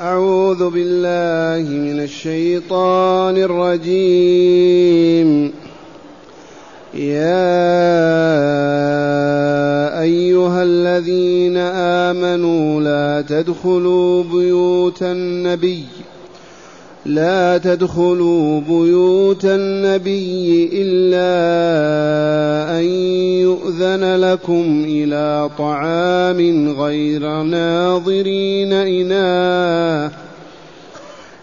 أعوذ بالله من الشيطان الرجيم. يا أيها الذين آمنوا لا تدخلوا بيوت النبي لا تدخلوا بيوت النبي إلا أن يؤذن لكم إلى طعام غير ناظرين إناه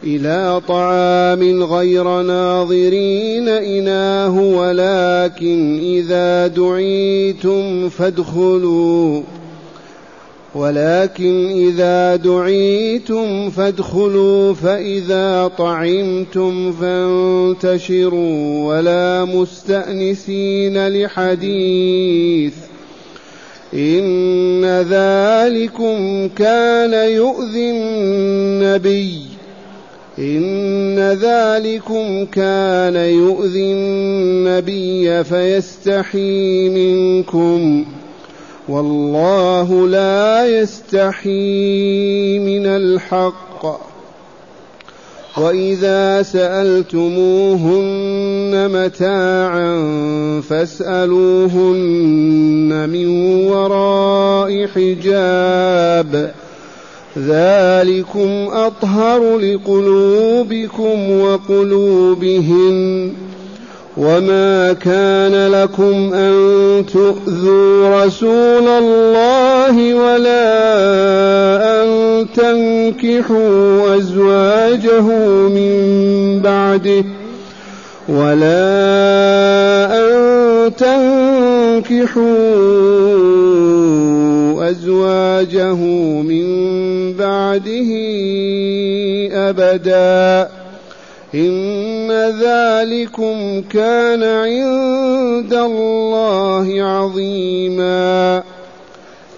إلى طعام غير ناظرين إناه ولكن إذا دعيتم فادخلوا. ولكن إذا دعيتم فادخلوا فإذا طعمتم فانتشروا ولا مستأنسين لحديث إن ذلكم كان يؤذي النبي إن ذلكم كان يؤذي النبي فيستحي منكم والله لا يستحي من الحق. وإذا سألتموهن متاعا فاسألوهن من وراء حجاب. ذلكم أطهر لقلوبكم وقلوبهن. وما كان لكم أن تؤذوا رسول الله ولا أن تنكحوا أزواجه من بعده ولا أن تنكحوا أزواجه من بعده أبداً إن ذلكم كان عند الله عظيما.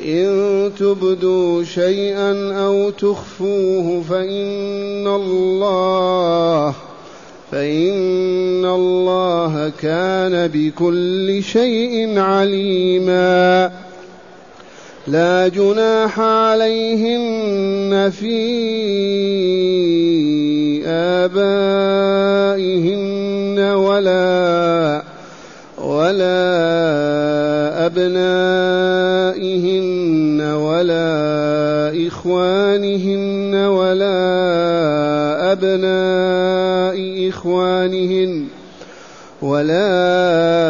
إن تبدوا شيئا أو تخفوه فإن الله فإن الله كان بكل شيء عليما. لا جناح عليهن في آبائهن ولا ولا أبنائهن ولا إخوانهن ولا أبناء إخوانهن ولا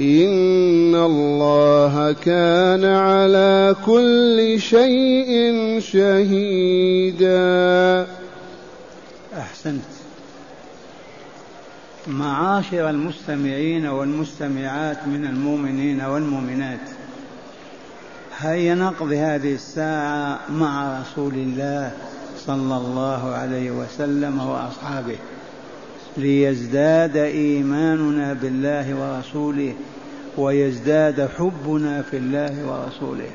إن الله كان على كل شيء شهيدا. أحسنت. معاشر المستمعين والمستمعات من المؤمنين والمؤمنات هيا نقضي هذه الساعة مع رسول الله صلى الله عليه وسلم وأصحابه. ليزداد إيماننا بالله ورسوله ويزداد حبنا في الله ورسوله.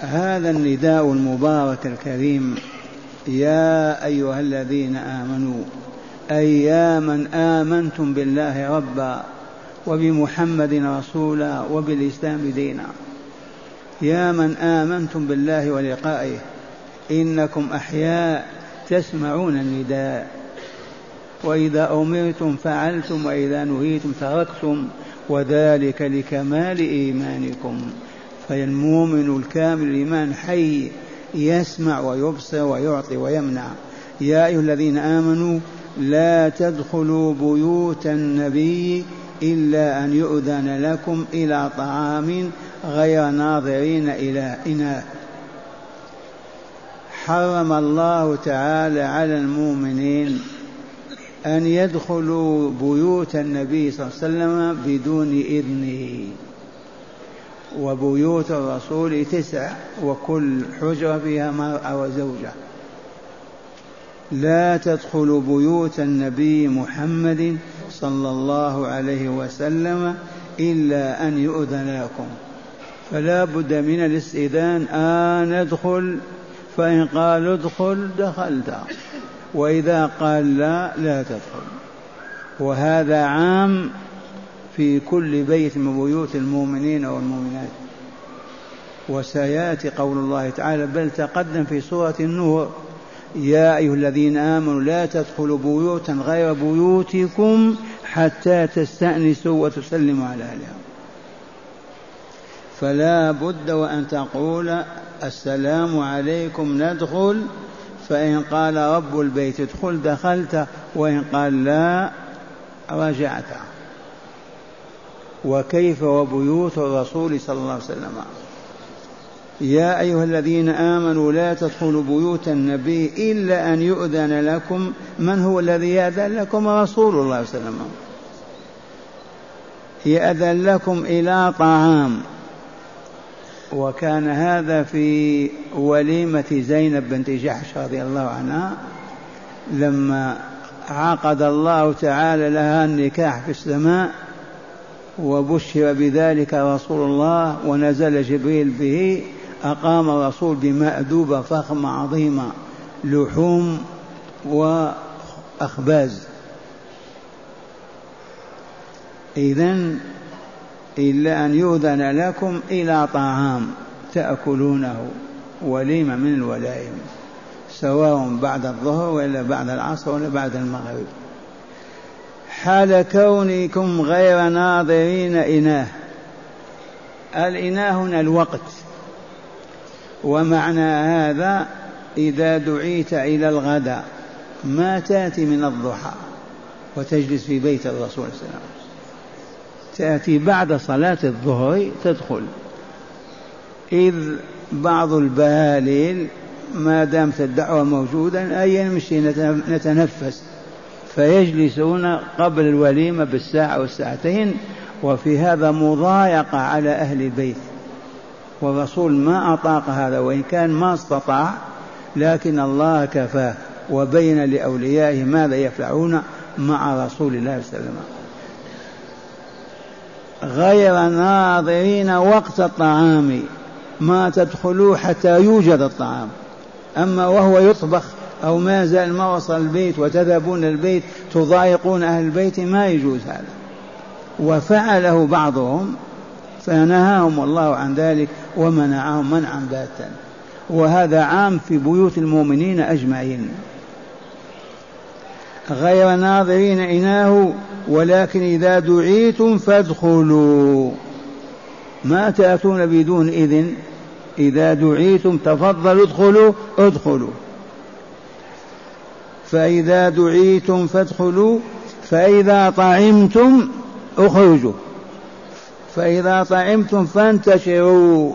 هذا النداء المبارك الكريم يا أيها الذين آمنوا أي يا من آمنتم بالله ربا وبمحمد رسولا وبالإسلام دينا. يا من آمنتم بالله ولقائه إنكم أحياء تسمعون النداء. وإذا أمرتم فعلتم وإذا نهيتم تركتم وذلك لكمال إيمانكم. فالمؤمن الكامل الإيمان حي يسمع ويبصر ويعطي ويمنع. يا أيها الذين آمنوا لا تدخلوا بيوت النبي إلا أن يؤذن لكم إلى طعام غير ناظرين إلى إناه حرم الله تعالى على المؤمنين أن يدخلوا بيوت النبي صلى الله عليه وسلم بدون إذنه. وبيوت الرسول تسع وكل حجرة فيها مرأة وزوجة. لا تدخلوا بيوت النبي محمد صلى الله عليه وسلم إلا أن يؤذن لكم. فلا بد من الاستئذان. آن ادخل فإن قال ادخل دخلت وإذا قال لا لا تدخل. وهذا عام في كل بيت من بيوت المؤمنين والمؤمنات. وسيأتي قول الله تعالى بل تقدم في سورة النور يا أيها الذين آمنوا لا تدخلوا بيوتا غير بيوتكم حتى تستأنسوا وتسلموا على أهلها. فلا بد وأن تقول السلام عليكم ندخل. فإن قال رب البيت ادخل دخلت. وإن قال لا رجعت. وكيف وبيوت الرسول صلى الله عليه وسلم؟ يا أيها الذين آمنوا لا تدخلوا بيوت النبي إلا أن يؤذن لكم. من هو الذي يأذن لكم؟ رسول الله صلى الله عليه وسلم. يأذن لكم إلى طعام. وكان هذا في وليمة زينب بنت جحش رضي الله عنها لما عقد الله تعالى لها النكاح في السماء وبشر بذلك رسول الله ونزل جبريل به أقام الرسول بمأدوبة فخمة عظيمة لحوم وأخباز. إذا إلا أن يؤذن لكم إلى طعام تأكلونه وليمة من الولائم سواء بعد الظهر ولا بعد العصر ولا بعد المغرب. حال كونكم غير ناظرين إناه الإناه هنا الوقت ومعنى هذا إذا دعيت إلى الغداء ما تأتي من الضحى وتجلس في بيت الرسول صلى الله عليه وسلم. تأتي بعد صلاة الظهر تدخل. إذ بعض البهاليل ما دامت الدعوة موجودة أي نمشي نتنفس. فيجلسون قبل الوليمة بالساعة والساعتين وفي هذا مضايقة على أهل البيت. والرسول ما أطاق هذا وإن كان ما استطاع لكن الله كفاه. وبين لأوليائه ماذا يفعلون مع رسول الله صلى الله عليه وسلم. غير ناظرين وقت الطعام ما تدخلوا حتى يوجد الطعام. أما وهو يطبخ أو ما زال ما وصل البيت وتذهبون البيت تضايقون أهل البيت ما يجوز هذا. وفعله بعضهم فنهاهم الله عن ذلك ومنعهم منعا باتا وهذا عام في بيوت المؤمنين أجمعين. غير ناظرين إناه ولكن إذا دعيتم فادخلوا. ما تأتون بدون إذن. إذا دعيتم تفضلوا ادخلوا ادخلوا. فإذا دعيتم فادخلوا فإذا طعمتم اخرجوا. فإذا طعمتم فانتشروا.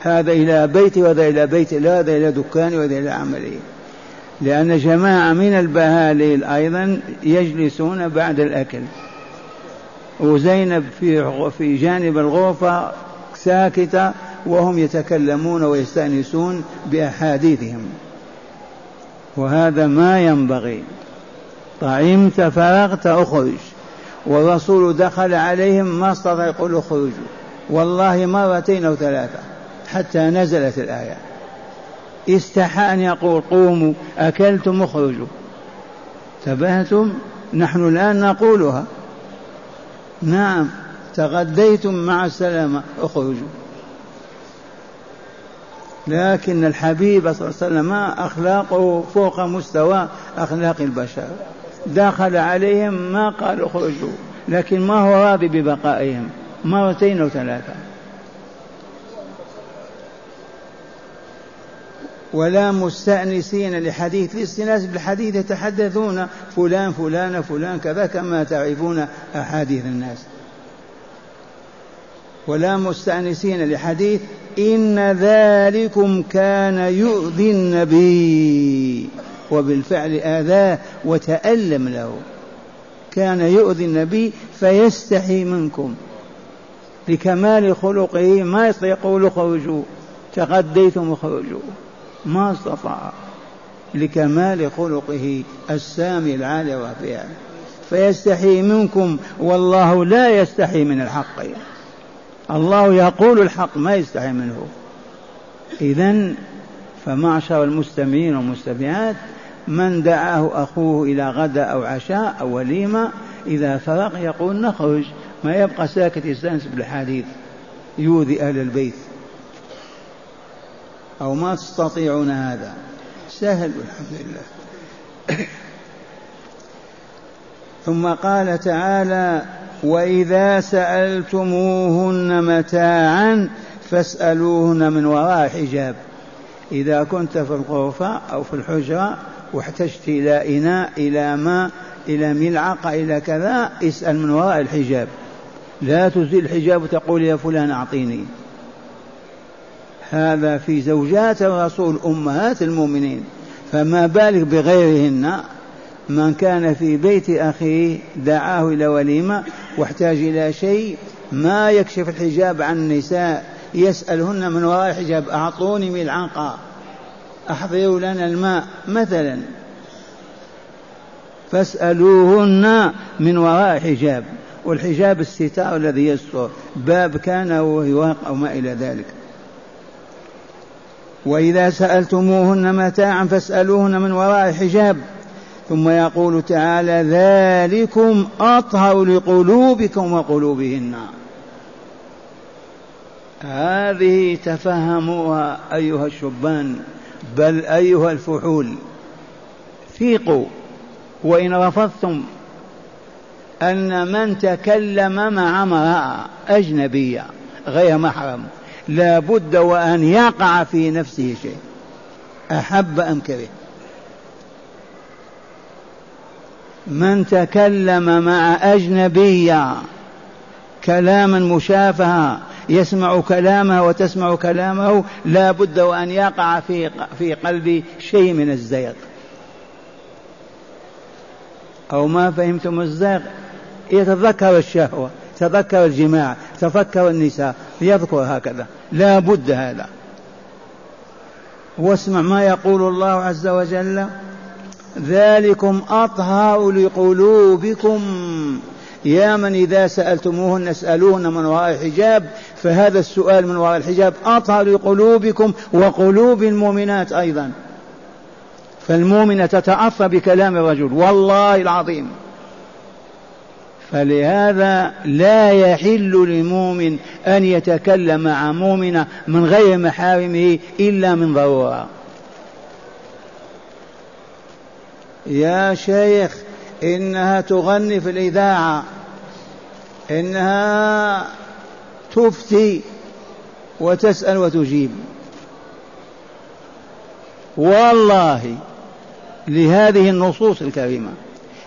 هذا إلى بيتي وهذا إلى بيتي هذا إلى دكاني وهذا إلى عملي لأن جماعة من البهاليل أيضا يجلسون بعد الأكل. وزينب في في جانب الغرفة ساكتة وهم يتكلمون ويستأنسون بأحاديثهم. وهذا ما ينبغي. طعمت فرغت أخرج. والرسول دخل عليهم ما استطاع يقول اخرجوا والله مرتين أو ثلاثة حتى نزلت الآية. استحى أن يقول قوموا أكلتم اخرجوا. تبهتم؟ نحن الآن نقولها. نعم تغديتم مع السلامه اخرجوا. لكن الحبيب صلى الله عليه وسلم أخلاقه فوق مستوى أخلاق البشر. دخل عليهم ما قال اخرجوا لكن ما هو راضي ببقائهم؟ مرتين أو ثلاثة. ولا مستأنسين لحديث الاستئناس بالحديث يتحدثون فلان فلان فلان كذا كما تعرفون أحاديث الناس. ولا مستأنسين لحديث إن ذلكم كان يؤذي النبي وبالفعل آذاه وتألم له. كان يؤذي النبي فيستحي منكم. لكمال خلقه ما يقول اخرجوا تغديتم اخرجوا ما استطاع لكمال خلقه السامي العالي الرفيع فيستحي منكم والله لا يستحي من الحق. الله يقول الحق ما يستحي منه. إذا فمعشر المستمعين والمستمعات من دعاه أخوه إلى غدا أو عشاء أو وليمة إذا فرغ يقول نخرج. ما يبقى ساكت يستأنس بالحديث. يؤذي أهل البيت. أو ما تستطيعون هذا. سهل والحمد لله. ثم قال تعالى وإذا سألتموهن متاعا فاسألوهن من وراء حجاب. إذا كنت في الغرفة أو في الحجرة واحتجت إلى إناء إلى ماء إلى ملعقة إلى كذا اسأل من وراء الحجاب. لا تزيل الحجاب وتقول يا فلان أعطيني. هذا في زوجات الرسول أمهات المؤمنين. فما بالك بغيرهن؟ من كان في بيت أخيه دعاه إلى وليمة واحتاج إلى شيء ما يكشف الحجاب عن النساء. يسألهن من وراء الحجاب أعطوني ملعقة أحضروا لنا الماء مثلا. فاسألوهن من وراء حجاب والحجاب الستار الذي يستر باب كان وهواق أو ما إلى ذلك. وإذا سألتموهن متاعا فاسألوهن من وراء حجاب. ثم يقول تعالى ذلكم أطهر لقلوبكم وقلوبهن. هذه تفهموها أيها الشبان بل أيها الفحول. ثيقوا وإن رفضتم أن من تكلم مع امرأة أجنبية غير محرم لا بد وأن يقع في نفسه شيء. أحب أم كره؟ من تكلم مع أجنبية كلاما مشافها يسمع كلامها وتسمع كلامه لا بد وأن يقع في في قلبي شيء من الزيغ. أو ما فهمتم الزيغ؟ يتذكر الشهوة. تذكر الجماع تفكر النساء يذكر هكذا. لا بد هذا. واسمع ما يقول الله عز وجل ذلكم أطهر لقلوبكم. يا من إذا سألتموهن اسألوهن من وراء حجاب فهذا السؤال من وراء الحجاب أطهر لقلوبكم وقلوب المؤمنات أيضا. فالمؤمنة تتأثر بكلام الرجل والله العظيم. فلهذا لا يحل لمؤمن أن يتكلم مع مؤمنة من غير محارمه إلا من ضرورة. يا شيخ إنها تغني في الإذاعة إنها تفتي وتسأل وتجيب. والله لهذه النصوص الكريمة.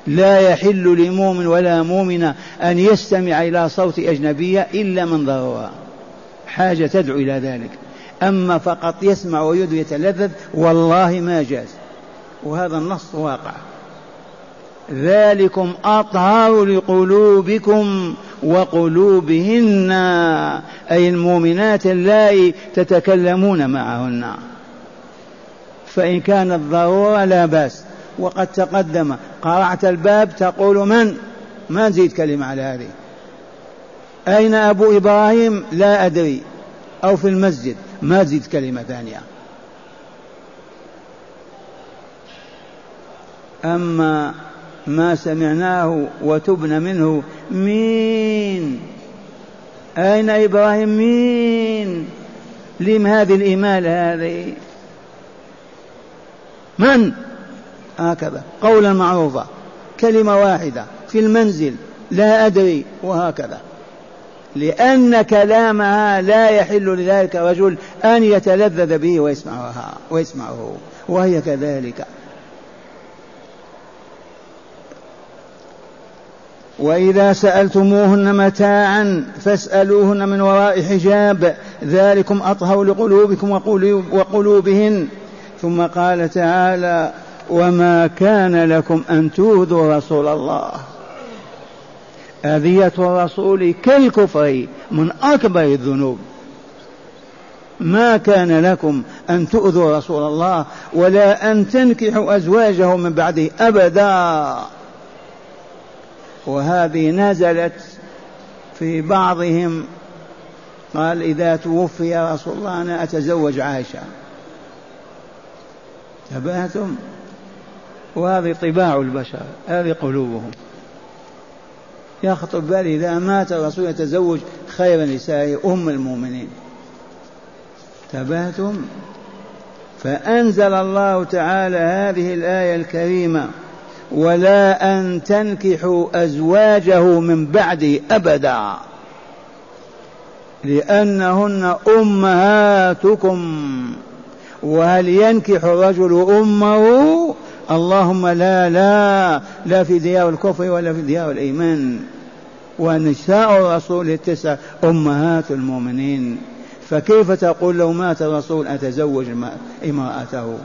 لا يحل لمؤمن ولا مؤمنة أن يستمع إلى صوت أجنبية إلا من ضرورة. حاجة تدعو إلى ذلك. أما فقط يسمع ويد يتلذذ والله ما جاز. وهذا النص واقع. ذلكم أطهر لقلوبكم وقلوبهن. أي المؤمنات اللائي تتكلمون معهن. فإن كانت ضرورة لا بأس. وقد تقدم. قرعت الباب تقول من؟ ما نزيد كلمة على هذه. أين أبو إبراهيم؟ لا أدري. أو في المسجد. ما تزيد كلمة ثانية. أما ما سمعناه وتبن منه مين؟ أين إبراهيم؟ مين؟ لم هذه الإمالة هذه؟ من؟ هكذا قولا معروفا كلمة واحدة في المنزل لا أدري وهكذا. لأن كلامها لا يحل لذلك الرجل أن يتلذذ به ويسمعها ويسمعه وهي كذلك. وإذا سألتموهن متاعا فاسألوهن من وراء حجاب ذلكم أطهر لقلوبكم وقلوبهن. ثم قال تعالى وما كان لكم أن تؤذوا رسول الله. أذية الرسول كالكفر من أكبر الذنوب. ما كان لكم أن تؤذوا رسول الله ولا أن تنكحوا أزواجه من بعده أبدا. وهذه نزلت في بعضهم قال إذا توفي رسول الله أنا أتزوج عائشة. تبعتم وهذه طباع البشر هذه قلوبهم. يخطر بالي إذا مات الرسول يتزوج خير نسائه أم المؤمنين. تبهتم؟ فأنزل الله تعالى هذه الآية الكريمة ولا أن تنكحوا أزواجه من بعده أبدا لأنهن أمهاتكم. وهل ينكح الرجل أمه؟ اللهم لا لا لا في ديار الكفر ولا في ديار الإيمان. ونساء الرسول التسع أمهات المؤمنين. فكيف تقول لو مات الرسول أتزوج امرأته؟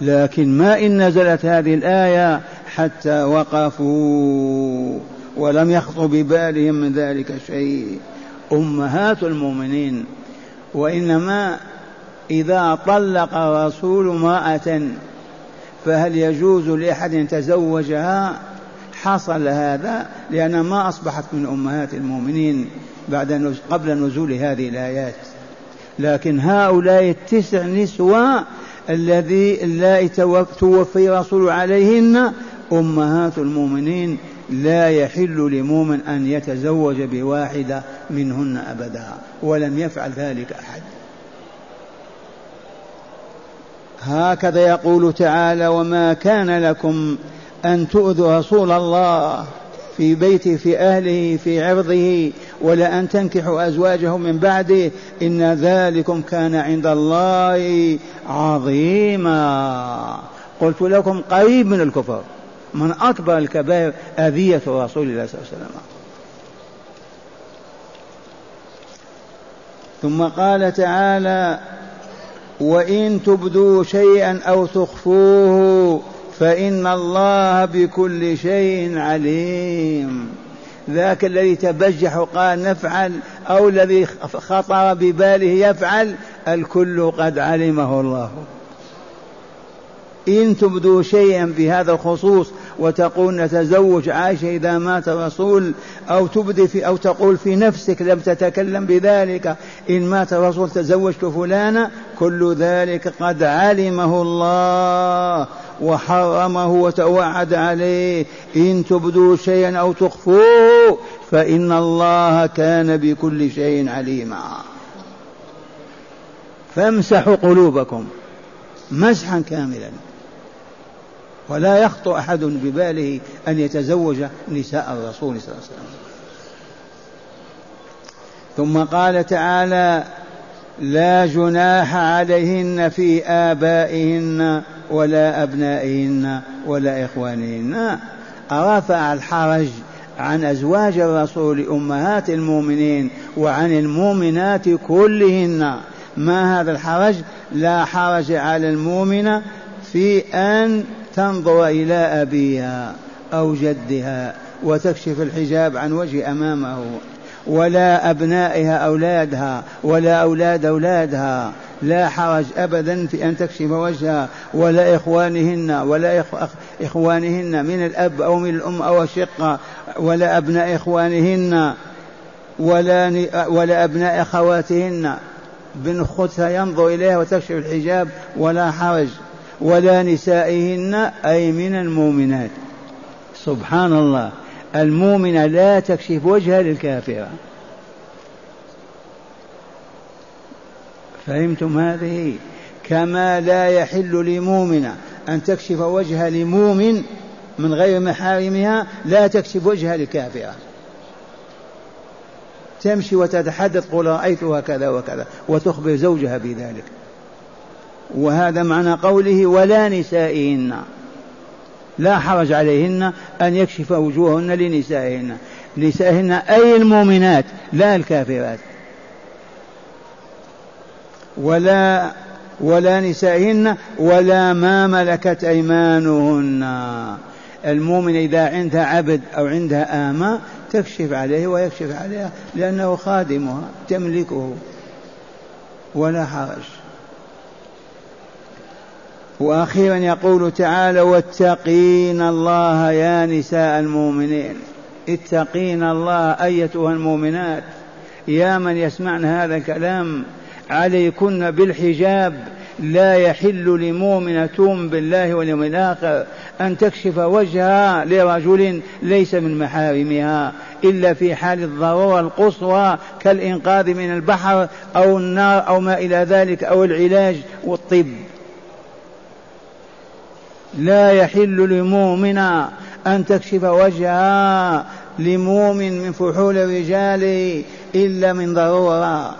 لكن ما إن نزلت هذه الآية حتى وقفوا ولم يخطر ببالهم من ذلك شيء. أمهات المؤمنين. وإنما إذا طلق الرسول امرأة فهل يجوز لأحد أن يتزوجها؟ حصل هذا لأن ما أصبحت من أمهات المؤمنين بعد قبل نزول هذه الآيات. لكن هؤلاء التسع نسوة الذي اللائي توفي رسول عليهن أمهات المؤمنين لا يحل لمؤمن أن يتزوج بواحدة منهن أبدا ولم يفعل ذلك أحد. هكذا يقول تعالى وما كان لكم أن تؤذوا رسول الله في بيته في أهله في عرضه ولا أن تنكحوا أزواجه من بعده. إن ذلكم كان عند الله عظيما. قلت لكم قريب من الكفر من أكبر الكبائر أذية رسول الله صلى الله عليه وسلم. ثم قال تعالى وإن تبدوا شيئا أو تخفوه فإن الله بكل شيء عليم. ذاك الذي تبجح وقال نفعل أو الذي خطر بباله يفعل الكل قد علمه الله. إن تبدوا شيئا بهذا الخصوص وتقول نتزوج عائشة إذا مات الرسول أو تبدي في أو تقول في نفسك لم تتكلم بذلك إن مات الرسول تزوجت فلانا كل ذلك قد علمه الله وحرمه وتوعد عليه. إن تبدوا شيئا أو تخفوه فإن الله كان بكل شيء عليما. فامسحوا قلوبكم مسحا كاملا. ولا يخطو أحد بباله أن يتزوج نساء الرسول صلى الله عليه وسلم. ثم قال تعالى لا جناح عليهن في آبائهن ولا أبنائهن ولا إخوانهن. رفع الحرج عن أزواج الرسول أمهات المؤمنين وعن المؤمنات كلهن. ما هذا الحرج؟ لا حرج على المؤمنة في أن تنظر إلى أبيها أو جدها وتكشف الحجاب عن وجه أمامه ولا أبنائها أولادها ولا أولاد أولادها. لا حرج أبدا في أن تكشف وجهها ولا إخوانهن ولا إخوانهن من الأب أو من الأم أو الشقة ولا أبناء إخوانهن ولا ولا أبناء أخواتهن. بن أختها ينظر إليها وتكشف الحجاب ولا حرج. ولا نسائهن أي من المؤمنات. سبحان الله. المؤمنة لا تكشف وجهها للكافرة فهمتم هذه؟ كما لا يحل لمؤمنة أن تكشف وجهها لمؤمن من غير محارمها لا تكشف وجهها لكافرة تمشي وتتحدث قل رأيتها كذا وكذا وتخبر زوجها بذلك. وهذا معنى قوله ولا نسائهن. لا حرج عليهن أن يكشف وجوههن لنسائهن. نسائهن أي المؤمنات لا الكافرات. ولا ولا نسائهن ولا ما ملكت أيمانهن. المؤمن إذا عندها عبد أو عندها آمة تكشف عليه ويكشف عليها لأنه خادمها تملكه. ولا حرج. وأخيرا يقول تعالى واتقين الله يا نساء المؤمنين. اتقين الله أيتها المؤمنات. يا من يسمعن هذا الكلام عليكن بالحجاب. لا يحل لمؤمنة بالله واليوم الآخر أن تكشف وجهها لرجل ليس من محارمها إلا في حال الضرورة القصوى كالإنقاذ من البحر أو النار أو ما إلى ذلك أو العلاج والطب. لا يحل لمؤمنة أن تكشف وجهها لمؤمن من فحول الرجال إلا من ضرورة.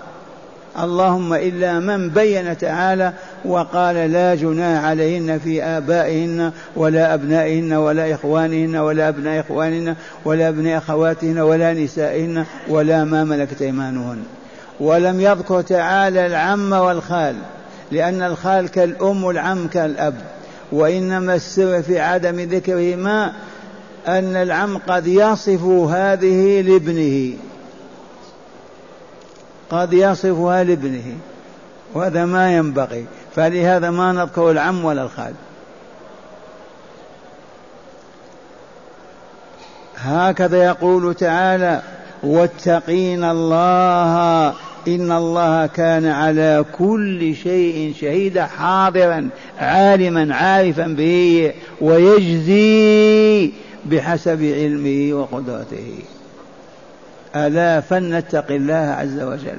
اللهم إلا من بين تعالى وقال لا جناح عليهن في آبائهن ولا أبنائهن ولا إخوانهن ولا أبناء إخوانهن ولا أبناء أخواتهن ولا نسائهن ولا ما ملكت أيمانهن. ولم يذكر تعالى العم والخال لأن الخال كالأم والعم كالأب. وإنما السر في عدم ذكرهما أن العم قد يصف هذه لابنه. قد يصفها لابنه. وهذا ما ينبغي. فلهذا ما نذكر العم ولا الخال. هكذا يقول تعالى واتقين الله إن الله كان على كل شيء شهيدا حاضرا عالما عارفا به ويجزي بحسب علمه وقدرته. ألا فلنتق الله عز وجل.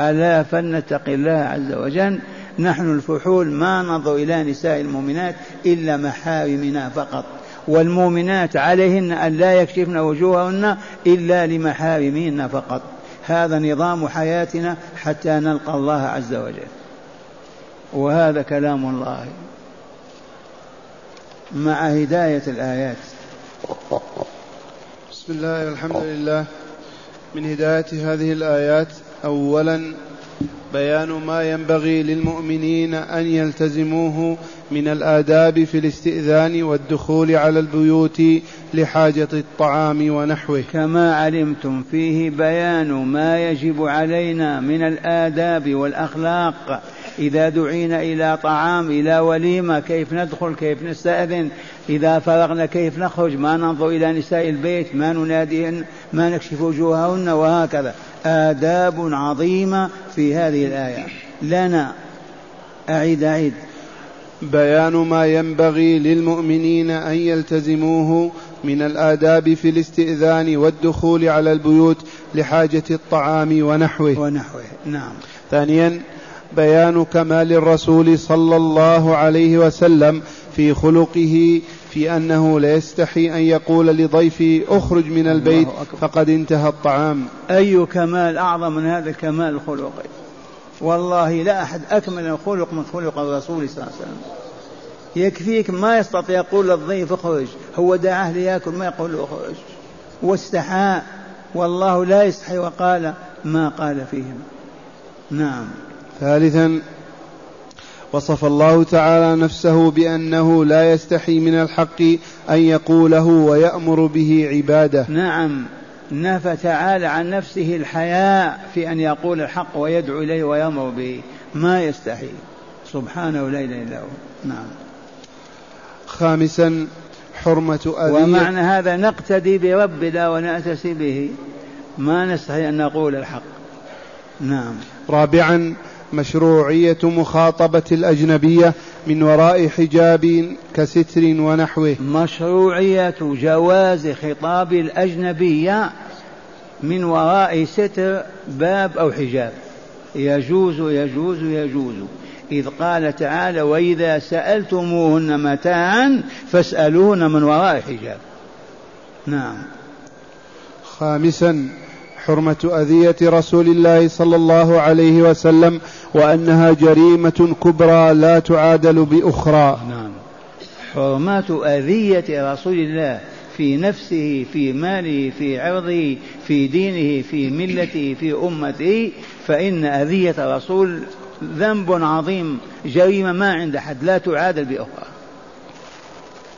ألا فلنتق الله عز وجل. نحن الفحول ما ننظر إلى نساء المؤمنات إلا محارمنا فقط. والمؤمنات عليهن أن لا يكشفن وجوههن إلا لمحارمهن فقط. هذا نظام حياتنا حتى نلقى الله عز وجل. وهذا كلام الله. مع هداية الآيات. بسم الله والحمد لله. من هداية هذه الآيات أولا بيان ما ينبغي للمؤمنين أن يلتزموه من الآداب في الاستئذان والدخول على البيوت لحاجة الطعام ونحوه. كما علمتم فيه بيان ما يجب علينا من الآداب والأخلاق. إذا دعينا إلى طعام إلى وليمة كيف ندخل كيف نستأذن؟ إذا فرغنا كيف نخرج؟ ما ننظر إلى نساء البيت ما نناديهن ما نكشف وجوههن وهكذا. آداب عظيمة في هذه الآية. لنا أعيد أعيد. بيان ما ينبغي للمؤمنين أن يلتزموه من الآداب في الاستئذان والدخول على البيوت لحاجة الطعام ونحوه. ونحوه. نعم. ثانيا بيان كمال الرسول صلى الله عليه وسلم في خلقه في أنه لا يستحي أن يقول لضيفه اخرج من البيت فقد انتهى الطعام. أي كمال أعظم من هذا الكمال الخلقي؟ والله لا أحد أكمل الخلق من خلق الرسول صلى الله عليه وسلم. يكفيك ما يستطيع يقول للضيف اخرج. هو دعاه ليأكل ما يقول له اخرج. واستحاء والله لا يستحي وقال ما قال فيهم نعم. ثالثا وصف الله تعالى نفسه بأنه لا يستحي من الحق أن يقوله ويأمر به عباده. نعم. نفى تعالى عن نفسه الحياء في أن يقول الحق ويدعو إليه ويأمر به. ما يستحي. سبحانه لا إله إلا هو. نعم. خامسا حرمة أذية ومعنى هذا نقتدي بربنا ونأتسي به. ما نستحي أن نقول الحق. نعم. رابعا مشروعية مخاطبة الأجنبية من وراء حجاب كستر ونحوه. مشروعية جواز خطاب الأجنبية من وراء ستر باب أو حجاب. يجوز يجوز يجوز. إذ قال تعالى وإذا سألتموهن متاعا فاسألوهن من وراء حجاب. نعم. خامسا حرمة أذية رسول الله صلى الله عليه وسلم وأنها جريمة كبرى لا تعادل بأخرى. نعم. حرمة أذية رسول الله في نفسه في ماله في عرضه في دينه في ملته في أمته فإن أذية رسول ذنب عظيم جريمة ما عند أحد لا تعادل بأخرى.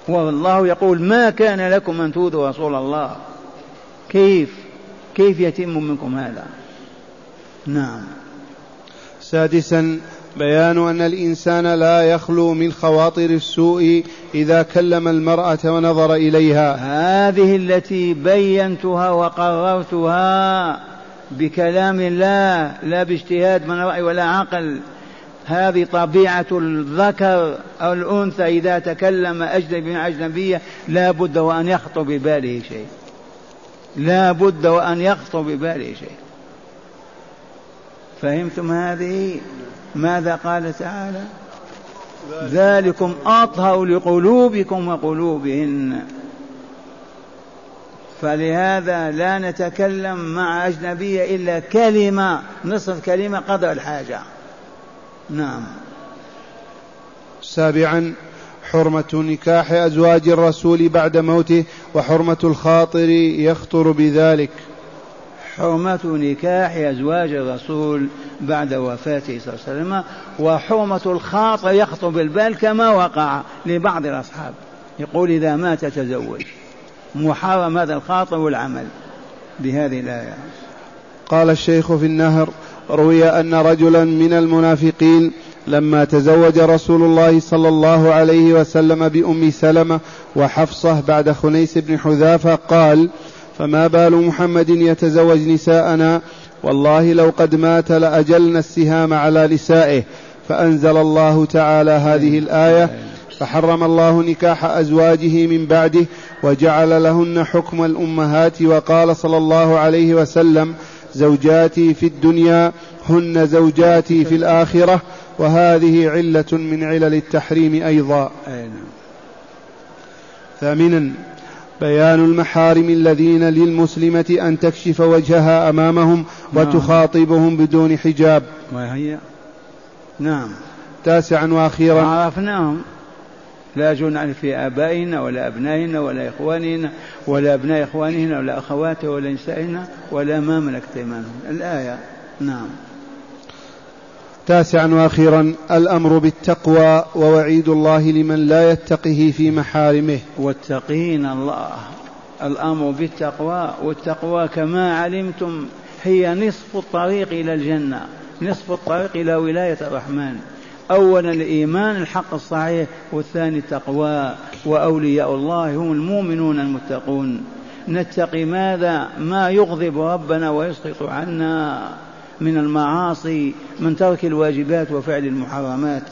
والله يقول ما كان لكم أن تؤذوا رسول الله؟ كيف؟ كيف يتم منكم هذا؟ نعم. سادسا بيان أن الإنسان لا يخلو من خواطر السوء إذا كلم المرأة ونظر إليها. هذه التي بينتها وقررتها بكلام الله لا باجتهاد من رأي ولا عقل. هذه طبيعة الذكر أو الأنثى إذا تكلم أجنبي مع أجنبية لا بد وأن يخطر بباله شيء. لا بد وأن يخطر بباله شيء. فهمتم هذه؟ ماذا قال تعالى؟ ذلكم أطهر لقلوبكم وقلوبهن. فلهذا لا نتكلم مع أجنبية إلا كلمة نصف كلمة قدر الحاجة. نعم. سابعا حرمة نكاح أزواج الرسول بعد موته وحرمة الخاطر يخطر بذلك. حرمة نكاح أزواج الرسول بعد وفاته صلى الله عليه وسلم وحرمة الخاطر يخطر بالبال كما وقع لبعض الأصحاب. يقول إذا مات تزوج. محرم هذا الخاطر والعمل بهذه الآية. قال الشيخ في النهر روي أن رجلا من المنافقين لما تزوج رسول الله صلى الله عليه وسلم بأم سلمة وحفصة بعد خنيس بن حذافة قال فما بال محمد يتزوج نساءنا؟ والله لو قد مات لأجلنا السهام على نسائه. فأنزل الله تعالى هذه الآية فحرم الله نكاح أزواجه من بعده وجعل لهن حكم الأمهات وقال صلى الله عليه وسلم زوجاتي في الدنيا هن زوجاتي في الآخرة وهذه علة من علل التحريم أيضا. نعم. ثامنا بيان المحارم الذين للمسلمة أن تكشف وجهها أمامهم نعم. وتخاطبهم بدون حجاب. وهي نعم. تاسعا وأخيرا. عرفناهم. لا جنع في آبائنا ولا أبنائنا ولا إخواننا ولا أبناء إخواننا ولا أخواتنا ولا نسائنا ولا ما ملكت أيمانهم الآية. نعم. تاسعا وأخيرا الأمر بالتقوى ووعيد الله لمن لا يتقه في محارمه. واتقين الله الأمر بالتقوى والتقوى كما علمتم هي نصف الطريق إلى الجنة نصف الطريق إلى ولاية الرحمن. اولا الإيمان الحق الصحيح والثاني التقوى وأولياء الله هم المؤمنون المتقون. نتقي ماذا؟ ما يغضب ربنا ويسقط عنا. من المعاصي من ترك الواجبات وفعل المحرمات.